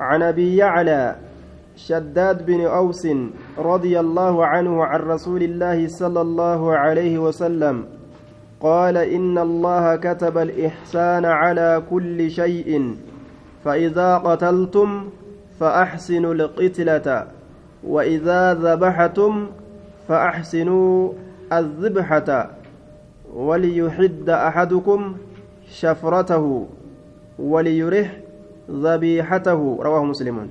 عن أبي يعلى شداد بن أوس رضي الله عنه عن رسول الله صلى الله عليه وسلم قال إن الله كتب الإحسان على كل شيء فإذا قتلتم فأحسنوا القتلة وإذا ذبحتم فأحسنوا الذبحة وليحد أحدكم شفرته وليرح ذبيحته رواه مسلم.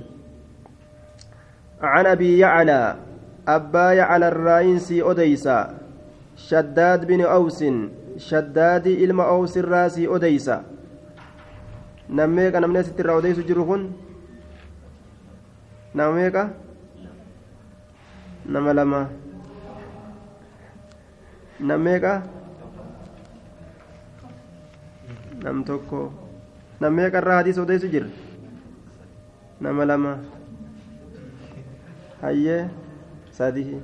عن أبي يعلى أبا يعلى الرئيسي أديسا شداد بن أوس شداد إلما أوس الراسي أديسا نميك نمني ستر أديس جرهن نميك نما نميك tokko nam meeqarraa hadiisa odeysu jira nama lama. Hayyee sadii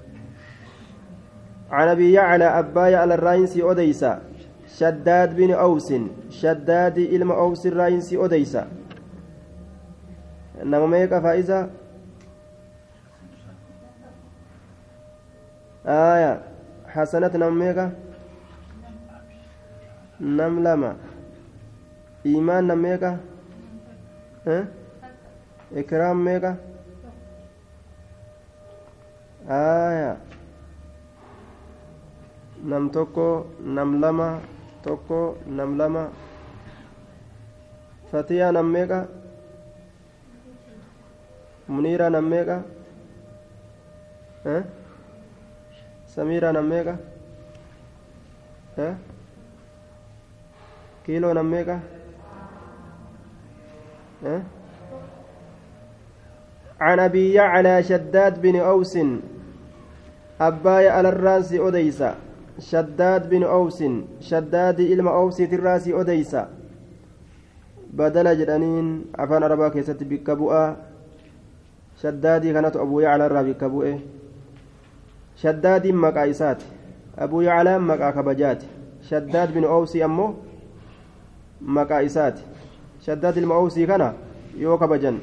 عن ابي يعلى ابايا على الراينسي اوديسا شداد بن اوس شداد علم اوس الراينسي اوديسا انما ميكا فايزا آية حسنة نم ميكا نم لما iimaan na meeqa ikraam meeqa aya nam tokko nam lama tokko nam lama fatiyaa nam meeqa muniira nam meeqa samiira nam meeqa kiiloo nam meeqa عن أبي يعلى شداد بن أوس أبايا على الرأس أديسا شداد بن أوس شداد إلما أوس الرأس أديسا بدل جدانين عفان ربا كيست بكبؤة شدادي كانت أبو يعلى الرابي كبؤة شداد مقايسات أبو يعلى مقا كبجات. شداد بن أوس أمه مقايسات شداد المعوسي كان يو كبجن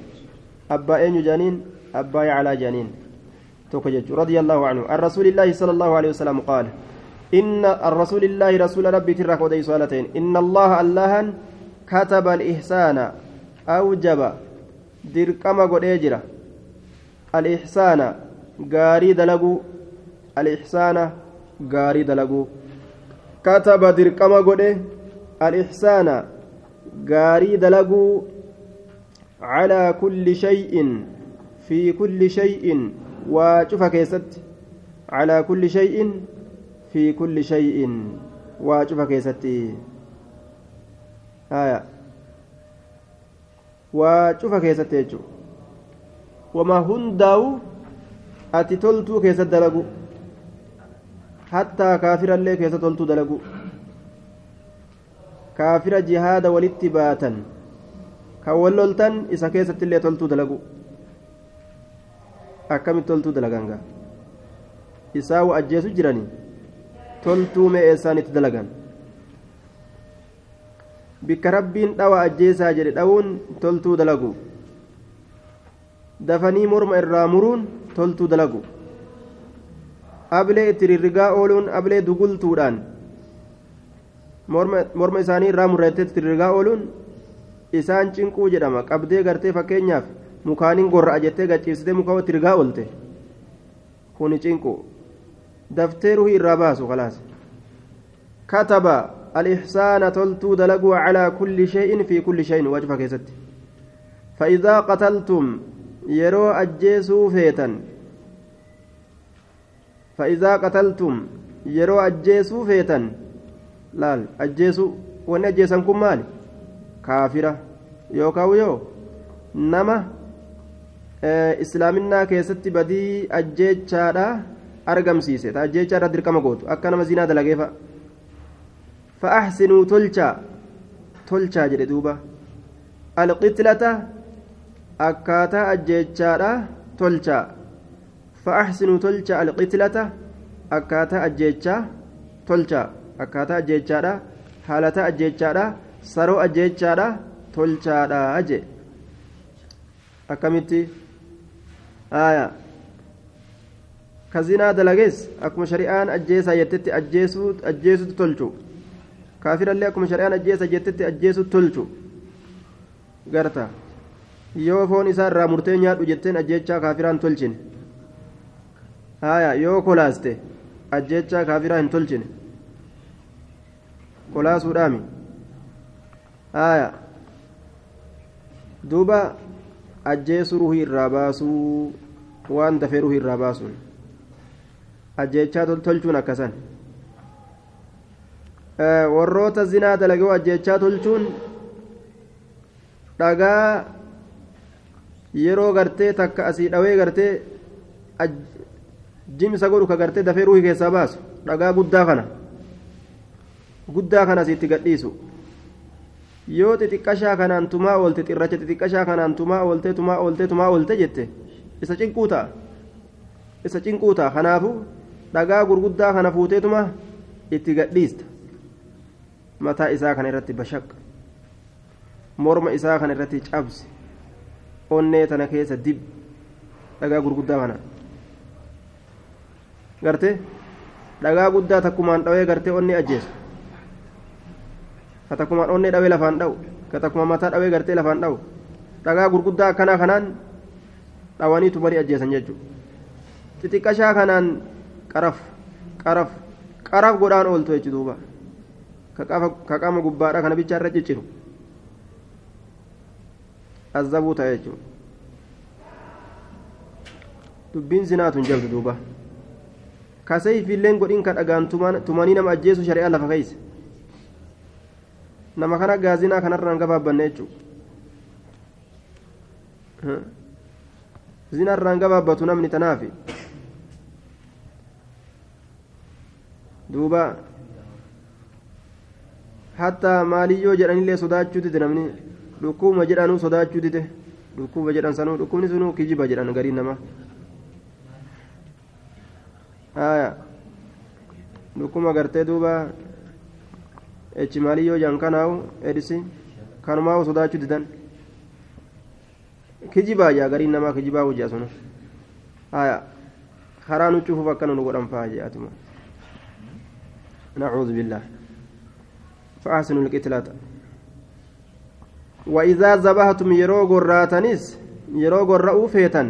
أبا أين جانين أبا يعلى جانين توكجج رضي الله عنه. الرسول الله صلى الله عليه وسلم قال إن الرسول الله رسول ربي ترك ودي صالتين إن الله الله كتب الإحسان أوجب دركما قد يجرى الإحسان غاري دلقو. الإحسان غاري دلقو. كتب دركما قد الإحسان gaarii dalaguu calaa kulli shay'in fi kulli shay'in waa cufa keessatti calaa kulli shay'in fi kulli shay'in waa cufa keessatti haya waa cufa keessatti jechuudha wama hundaa'u ati toltuu keessatti dalagu hattaa kaafirallee keessa toltuu dalagu kaafira jihaada walitti baatan kan wal loltan isa keessatti illee toltuu dalagu akkamitti toltuu dalaganga isaa ajjeesu jiranii toltuu mee eessaan itti dalagan bikka rabbiin dhawa ajjeesaa jedhe dhawuun toltuu dalagu dafanii morma irraa muruun toltuu dalagu ablee itti rirrigaa ooluun ablee dugultuudhaan morma isaanii irraa murreettetti diriirgaa ooluun isaan cinquu jedhama. Qabdee gartee fakkeenyaaf mukaaniin gorra'a jettee gachiistee muka diriirgaa oolte kuni cinqu. Daftee ruhii irraa baasu kalaas kataba al ihsaana toltuu dalaguu calaa kulli shay'in fi kulli shay'in wajfa keessatti. Fa'idaa qataltum yeroo ajjeesuu feetan. Fa'idaa qataltum yeroo ajjeesuu feetan. Laal ajjeesu wanni ajjeesan kun maali? Kaafira yookaan yoo? Nama islaaminaa keessatti badii ajjeechaadha argamsiise. Ta ajjeechaa irra dirqama gootu. Akka nama zinaa dalageefa. Fa'aaxsinuu tolchaa. Tolchaa jedhe duuba. Alqitlata akkaataa ajjeechaadha tolchaa. Fa'aaxsinuu tolchaa alqitlata akkaataa ajjeechaa tolchaa akkaataa ajjeechaadha haalata ajjeechaadha saroo ajjeechaadha tolchaadha je akkamitti? Aayaa ka zinaa dalagees akkuma shari'aan ajjeesaa jettetti ajjeesutu tolchu. Kaafirallee akkuma shari'aan ajjeesa jettetti ajjeesutu tolchu. Garta. Yoo foon isaa irraa murtee nyaadhu jetteen ajjeechaa kaafiraan tolchine haya yoo kolaaste ajjeechaa kaafiraa hin tolchine kolaasuudhaami haya duuba ajjeesuu ruhii irraa baasuu waan dafee ruhii irraa baasuun ajjeechaa tolchuun akkasan warroota zinaa dalagoo ajjeechaa tolchuun dhagaa yeroo gartee takka asii dhawee gartee jimsa godhu ka gartee dafee ruuhii keessaa baasu dhagaa guddaa kana guddaa kana asiitti gadhiisu. Yoo xixiqqashaa kanaan tumaa oolte xirracha xixiqqashaa kanaan tumaa oolte tumaa oolte tumaa oolte jette isa cinquu ta'a. Isa cinquu ta'a. Kanaafu dhagaa gurguddaa kana fuuteetuma itti gadhiista. Mataa isaa kana irratti bashaqqa. Morma isaa kana irratti cabsi. Onnee tana keessa dib dhagaa gurguddaa kana. Garte dhagaa guddaa takkumaan dhawee gartee onnee ajjeesu ka takkumaan onnee dhawee lafaan dha'u ka takkuma mataa dhawee gartee lafaan dha'u dhagaa gurguddaa akkanaa kanaan dhawanii tumanii ajjeesan jechuudha xixiqqashaa kanaan qaraf qaraf qaraf godhaan ooltu jechuudha ka qaama gubbaadha kana bichaa irra cicciru. azabuu ta'e jechuudha dubbiin zinaatun jabdu duuba kasayfiilleen godhin ka dhagaan tumanii nama ajjeesu shari'aa lafa keeyse nama kana gaazinaa kanarraan gabaabbanne jechuudha zinarraan gabaabbatu namni tanaafi duuba hattaa maaliyyoo jedhanillee sodaachuu dide namni dhukkuma jedhanuu sodaachuu dide dhukkuba jedhan sanuu dhukkubni sunuu kijiba jedhan gariin namaa haya dhukkuma gartee duuba echi maaliyyoo jedhan kanaawu edisi kanumaa sodaachuu didan kijibaa jaa gariin namaa kijibaa hojjaa sunu haya karaa nu cufuuf akkana nu godhan faa je'atuma نعوذ بالله فأحسنوا القتلة وإذا ذبحتم يرو قراتنس يرو قرأوا فيتن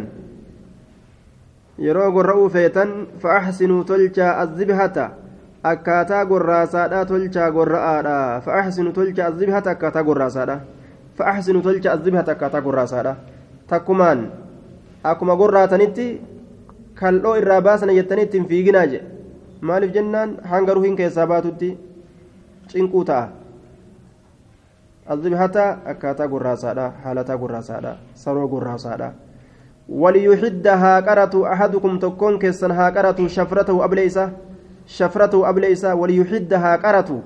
يرو قرأوا فيتن فأحسنوا تلجا الذبحة akkaataa gorraasaadha tolchaa gorra'aadha fa'axsinu tolcha azibhata akkaataa gorraasaadha fa'axsinu tolcha azibhata akkaataa gorraasaadha takkumaan akkuma gorraatanitti kal'oo irraa baasan jettanii ittiin fiiginaa jedhe maaliif jennaan hanga ruhiin keessaa baatutti cinquu ta'a azibhata akkaataa gorraasaadha haalataa gorraasaadha saroo gorraasaadha وليحد هاقرة أحدكم تكون كيسن هاقرة شفرته أبليسة شفرته أبليسة وليحد هاقرة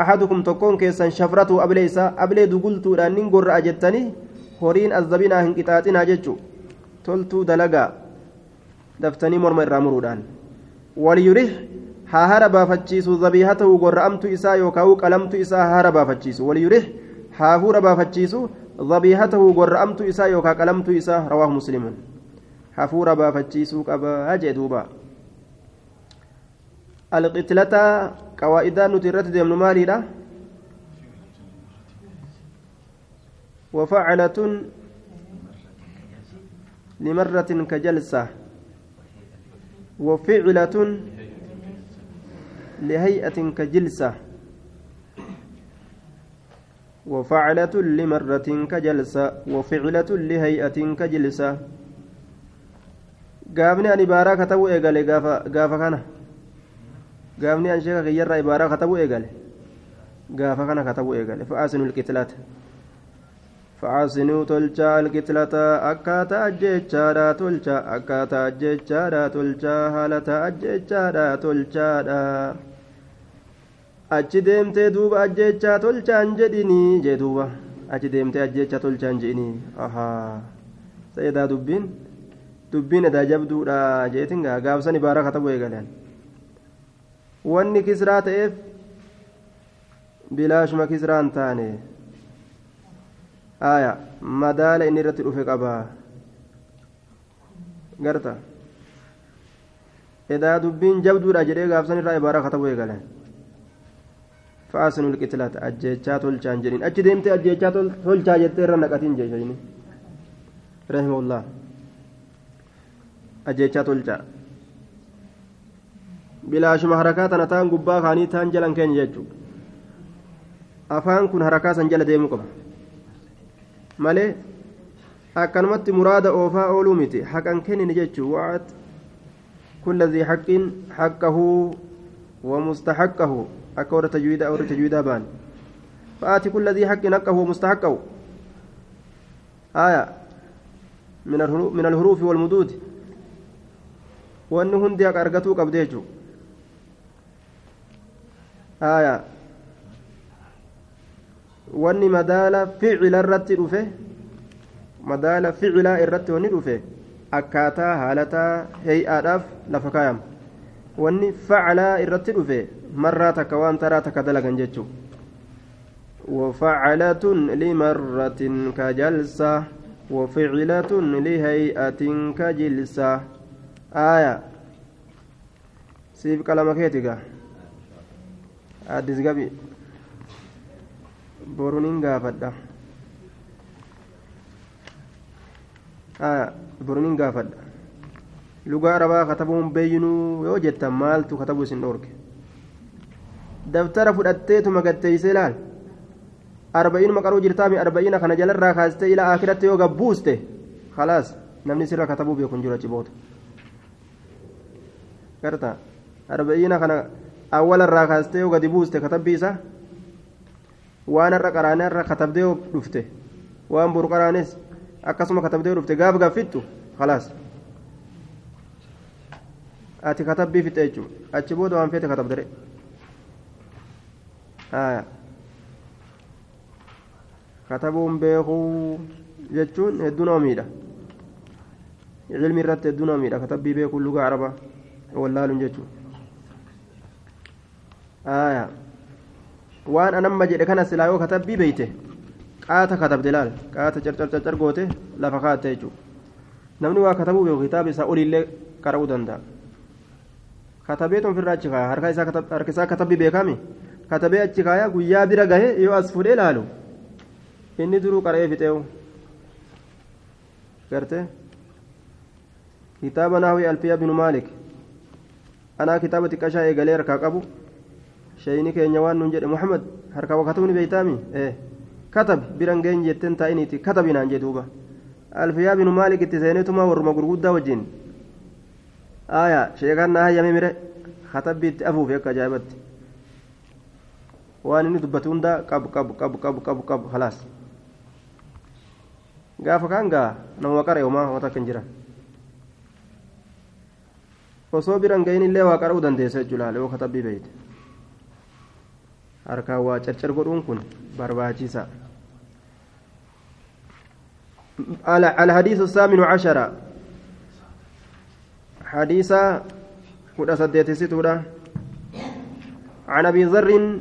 أحدكم تكون كيسن شفرته أبليسة أبلي دقلت لأنين قر أجتني هورين الزبينة هنكتاتنا جتشو تلتو دلقا دفتني مرمى الرامرودان وليرح haa hara baafachiisu zabiihatahu gorra'amtu isaa yookaan qalamtu isaa haa hara baafachiisu waliyurih haa fuura baafachiisu zabiihatahu gorra'amtu isaa yookaan qalamtu isaa rawaahu muslimun hafuura baafachiisuu qaba jee duuba alqitlata qawaa'idaan nuti irratti deemnu وفعلة لمرة كجلسة وفعلة لهيئة كجلسة وفعلة لمرة كجلسة وفعلة لهيئة كجلسة gaafni an ibaaraa katabuu eegale gaafa kana gaafni an sheeka kiyyarraa ibaaraa katabuu eegale gaafa kana katabuu eegale fa'aasinuu ilqitlaata fa'aasinuu tolchaa ilqitlata akkaataa ajjechaadha tolcha akkaataa ajjechaadha tolcha haalataa ajjechaadha tolchaadha achi deemtee duuba ajjechaa tolchaan jedhinii jee duuba achi deemtee ajjechaa tolchaan jedhinii ahaa sa'idaa dubbiin dubbiin edaa jabduudha jeetin gaa gaafsan ibaaraa katabu eegalan wanni kisraa ta'eef bilaashuma kisraa hin taane aya madaala inni irratti dhufe qabaa garta edaa dubbiin jabduudha jedhee gaafsan irraa ibaaraa katabuu eegalan fa'aasinu liqitilaata ajjechaa tolchaan jedhin achi deemtee ajjechaa tolchaa jettee irra naqatiin jeeshanii rahimahullah ajjechaa tolchaa bilaashuma harakaa tana taan gubbaa kaanii taan jalan keenya jechuudha afaan kun harakaa san jala deemuu qaba malee akkanumatti muraada oofaa ooluu miti haqan kennine jechuun wa'aat kulla zii haqqin haqqahu wa mustahaqqahu akka warra tajwiidaa warra tajwiidaa ba'an fa'aati kulla zii haqqin haqqahu wa mustahaqqahu آية من الحروف والمدود وأن هندي أرقتو قبديجو آية wanni madaala ficila irratti dhufe madaala ficilaa irratti wanni dhufe akkaataa haalataa heey'aadhaaf lafa kaayama wanni facalaa irratti dhufe marraa takka waan taraa takka dalagan jechuu وفعلة لمرة كجلسة وفعلة لهيئة كجلسة آية سيب كلامك هيتيكا أدس قبي borunin gaafadha borunin gaafadha lugaa arabaa katabuun beeynuu yoo jettan maaltu katabu isin dhoorge daftara fudhatteetuma gatteeysee laal arba'iinuma qaruu jirtaami arba'iina kana jalarraa kaastee ilaa akiratti yoo gabbuuste khalaas namni sirra katabuu beekun jira ciboota garta arba'iina kana awwalarraa kaastee yoo gadi buuste katabbii isaa waan har'a qaraanee har'a katabdee dhufte waan buru qaraanes akkasuma katabdee dhufte gaaf gaaffittu khalaas ati katabbii fixe jechuudha achi booda waan feete katabdere katabuun beekuu jechuun hedduu nama miidha irratti hedduu nama katabbii beekuun lugaa arabaa wallaaluun jechuudha waan anamma jedhe kana silaa yoo katabbii beeyte qaata katabde laal qaata carcar goote lafa kaatte jechuudha namni waa katabuu beeku kitaaba isaa oliillee qara'uu danda'a katabeetu ofirraa achi kaaya harka isaa katabbii beekami katabee achi kaaya guyyaa bira gahe yoo as fudhee laalu inni duruu qara'ee fixeewu garte kitaaba naahwii alfiyaa binu maalik anaa kitaaba xiqqashaa eegalee harkaa qabu shayini keenya waan nun jedhe muhammad harka wakatubni beeytaami ee katab biran geen jetten taa'iniiti katabinaan jee duuba alfiyaa binu maalik itti seenetuma warruma gurguddaa wajjin aya sheekan naa hayyame mire katabbi itti afuufi akka ajaa'ibatti waan inni dubbatu hunda qabu qabu qabu qabu qabu qabu halaas gaafa kaan gaa nama qara yoomaa wata kan jiran osoo biran gahin illee waa qara'uu dandeessa jechuudha yoo katabbii beeyte harkaan waa carcar godhuun kun barbaachiisa الحديث الثامن عشر حديث كنا سديت ستورة عن أبي ذر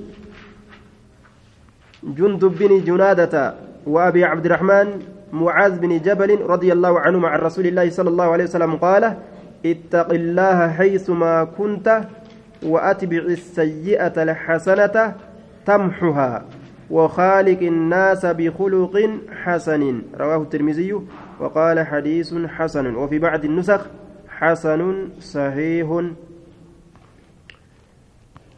جندب بن جنادة وأبي عبد الرحمن معاذ بن جبل رضي الله عنهما عن رسول الله صلى الله عليه وسلم قال اتق الله حيثما كنت وأتبع السيئة الحسنة تمحها وخالق الناس بخلق حسن. رواه الترمذي وقال حديث حسن. وفي بعض النسخ حسن صحيح.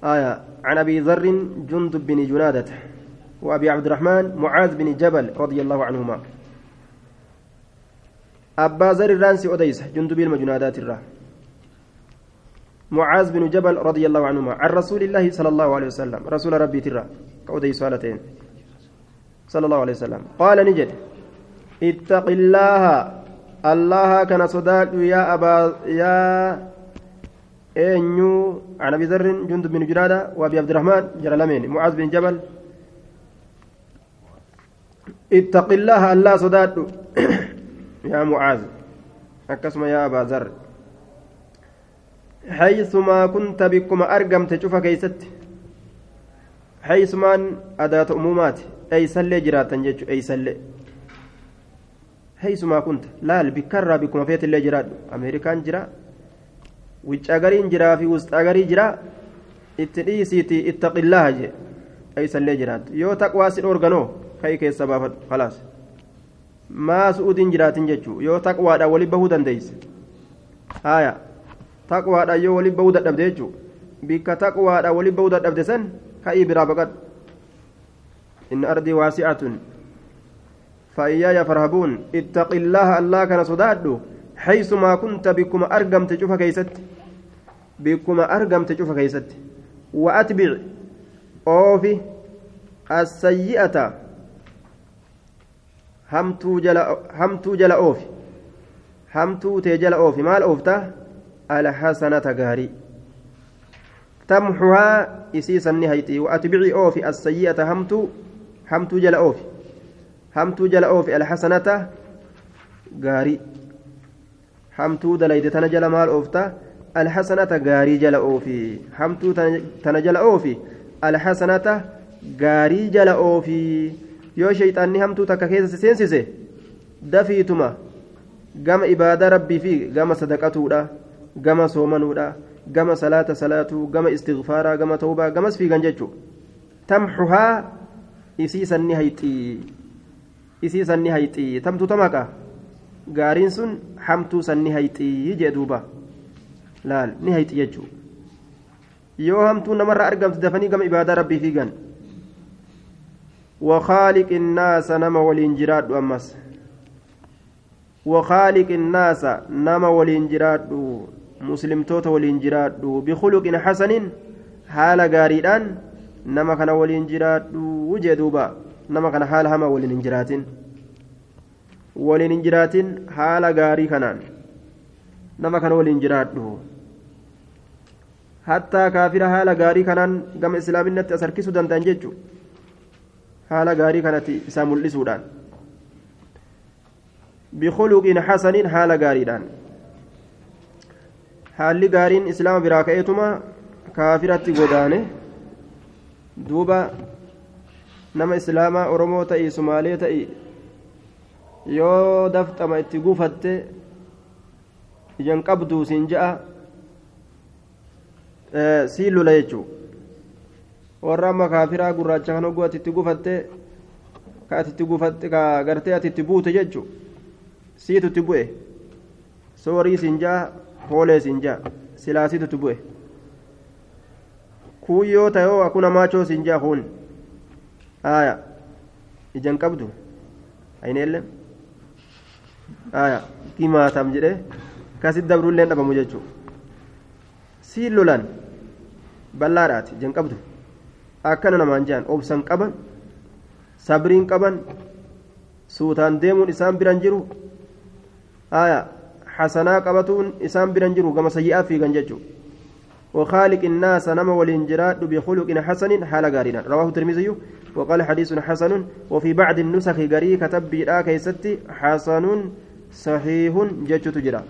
آية. عن أبي ذر جندب بن جنادة وأبي عبد الرحمن معاذ بن جبل رضي الله عنهما. أبا ذر الرانسي أديس جندب المجنادات الرا. معاذ بن جبل رضي الله عنهما عن رسول الله صلى الله عليه وسلم. رسول ربي ترى. كأديس سؤالتين. صلى الله عليه وسلم. قال نجد. اتق الله. الله كان صداق. يا أبا يا أنيو. عن أبي ذر جند بن جرادة وأبي عبد الرحمن جرلمين. معاذ بن جبل. اتق الله. الله صداق. يا معاذ. أكسم يا أبا ذر. haysumaa kunta bikkuma argamte cufa keeysatti. Haysumaan adaata umumaati eeysallee jiraatan jechu eeysallee. Haysumaa kunta. Laal bikkarraa bikkuma feetillee jiraadhu ameerikaan jira. Wiccagariin jiraa fi wusxagarii jira. Itti dhiisiitii ittaqillaaha jee. Eeysallee jiraattu. Yoo taqwaa si dhoorganoo ka'ii keessa baafadhu khalaas. Maa su'uutiin jiraatin jechuu. Yoo taqwaadhaan wali bahuu dandeeyse. Haaya. Taqwaadhaan yoo wali bahuu dadhabde jechuu bikka taqwaadhaan wali bahuu dadhabde san ka'ii biraa baqadhu واسعة فإياي فارهبون اتق الله الله كان صدادو حيثما كنت بكم أرقم تشوف كيست بكم أرقم تشوف كيست وأتبع أوفي السيئة همتو جلا همتو جلا أوفي همتو تجلا أوفي مال أوفتا الحسنة غاري. تمحها إسيسا نهيتي وأتبعي أوفي السيئة همتو همتو جلا أوفي. همتو جلا أوفي الحسنة غاري. همتو دليد تنجل مال أوفتا. الحسنة غاري جلا أوفي. همتو تنجل أوفي. الحسنة غاري جلا أوفي. yoo shayxaanni hamtuu takka keessa seensise dafiituma gama ibaada rabbii fi gama sadaqatuudha gama soomanuudha gama salaata salaatuu gama istighfaaraa gama tawbaa gamas fiigan jechuudha tamxuhaa isii sanni hayxii isii sanni hayxii tamtu tamaqa gaariin sun hamtuu sanni hayxii jee duuba laal ni hayxi jechuudha yoo hamtuu namarraa argamtu dafanii gama ibaadaa rabbii fiigan وخالق الناس نما ولينجراد أمس وخالق الناس نما ولينجراد مسلم توتا ولينجراد بخلق حسن حال غاريدان نما كان ولينجراد وجدوبا نما كان حال هما ولينجرات ولينجرات حال غاري كانان نما كان ولينجراد حتى كافر حال غاري كانان قام إسلامنا أسركسو دندان جيجو. haala gaarii kanatti isaa mul'isuudhaan bikuluqiin xasaniin haala gaariidhaan haalli gaariin islaama biraa ka'eetuma kaafiratti godaane duuba nama islaamaa oromoo ta'i sumaalee ta'i yoo dafxama itti gufatte ijaan qabduu siin ja'a siin lula jechuudha. warra amma kaafiraa gurraacha kan hogguu ati itti gufatte ka ati itti gufatte ka gartee ati itti buute jechu siitu itti bu'e soorii siin jaa hoolee siin jaa silaa siitu itti bu'e kun yoo ta'e akkuna maachoo siin jaa kun aya. Ijaan qabdu ayineelle aya gimaatam jedhe kasit dabruillee dhabamu jechuu siin lolan bal'aadhaati ijaan qabdu akkana namaan jedhan obsan qaban sabriin qaban suutaan deemuun isaan biran jiru qabatuun isaan biran jiru gama sayyi'aa fiigan jechuudha وخالق الناس نما والانجراد بخلق حسن حال غارنا. رواه الترمذي وقال حديث حسن. وفي بعض النسخ غري كتب بلا كيستي حسن صحيح جج تجرى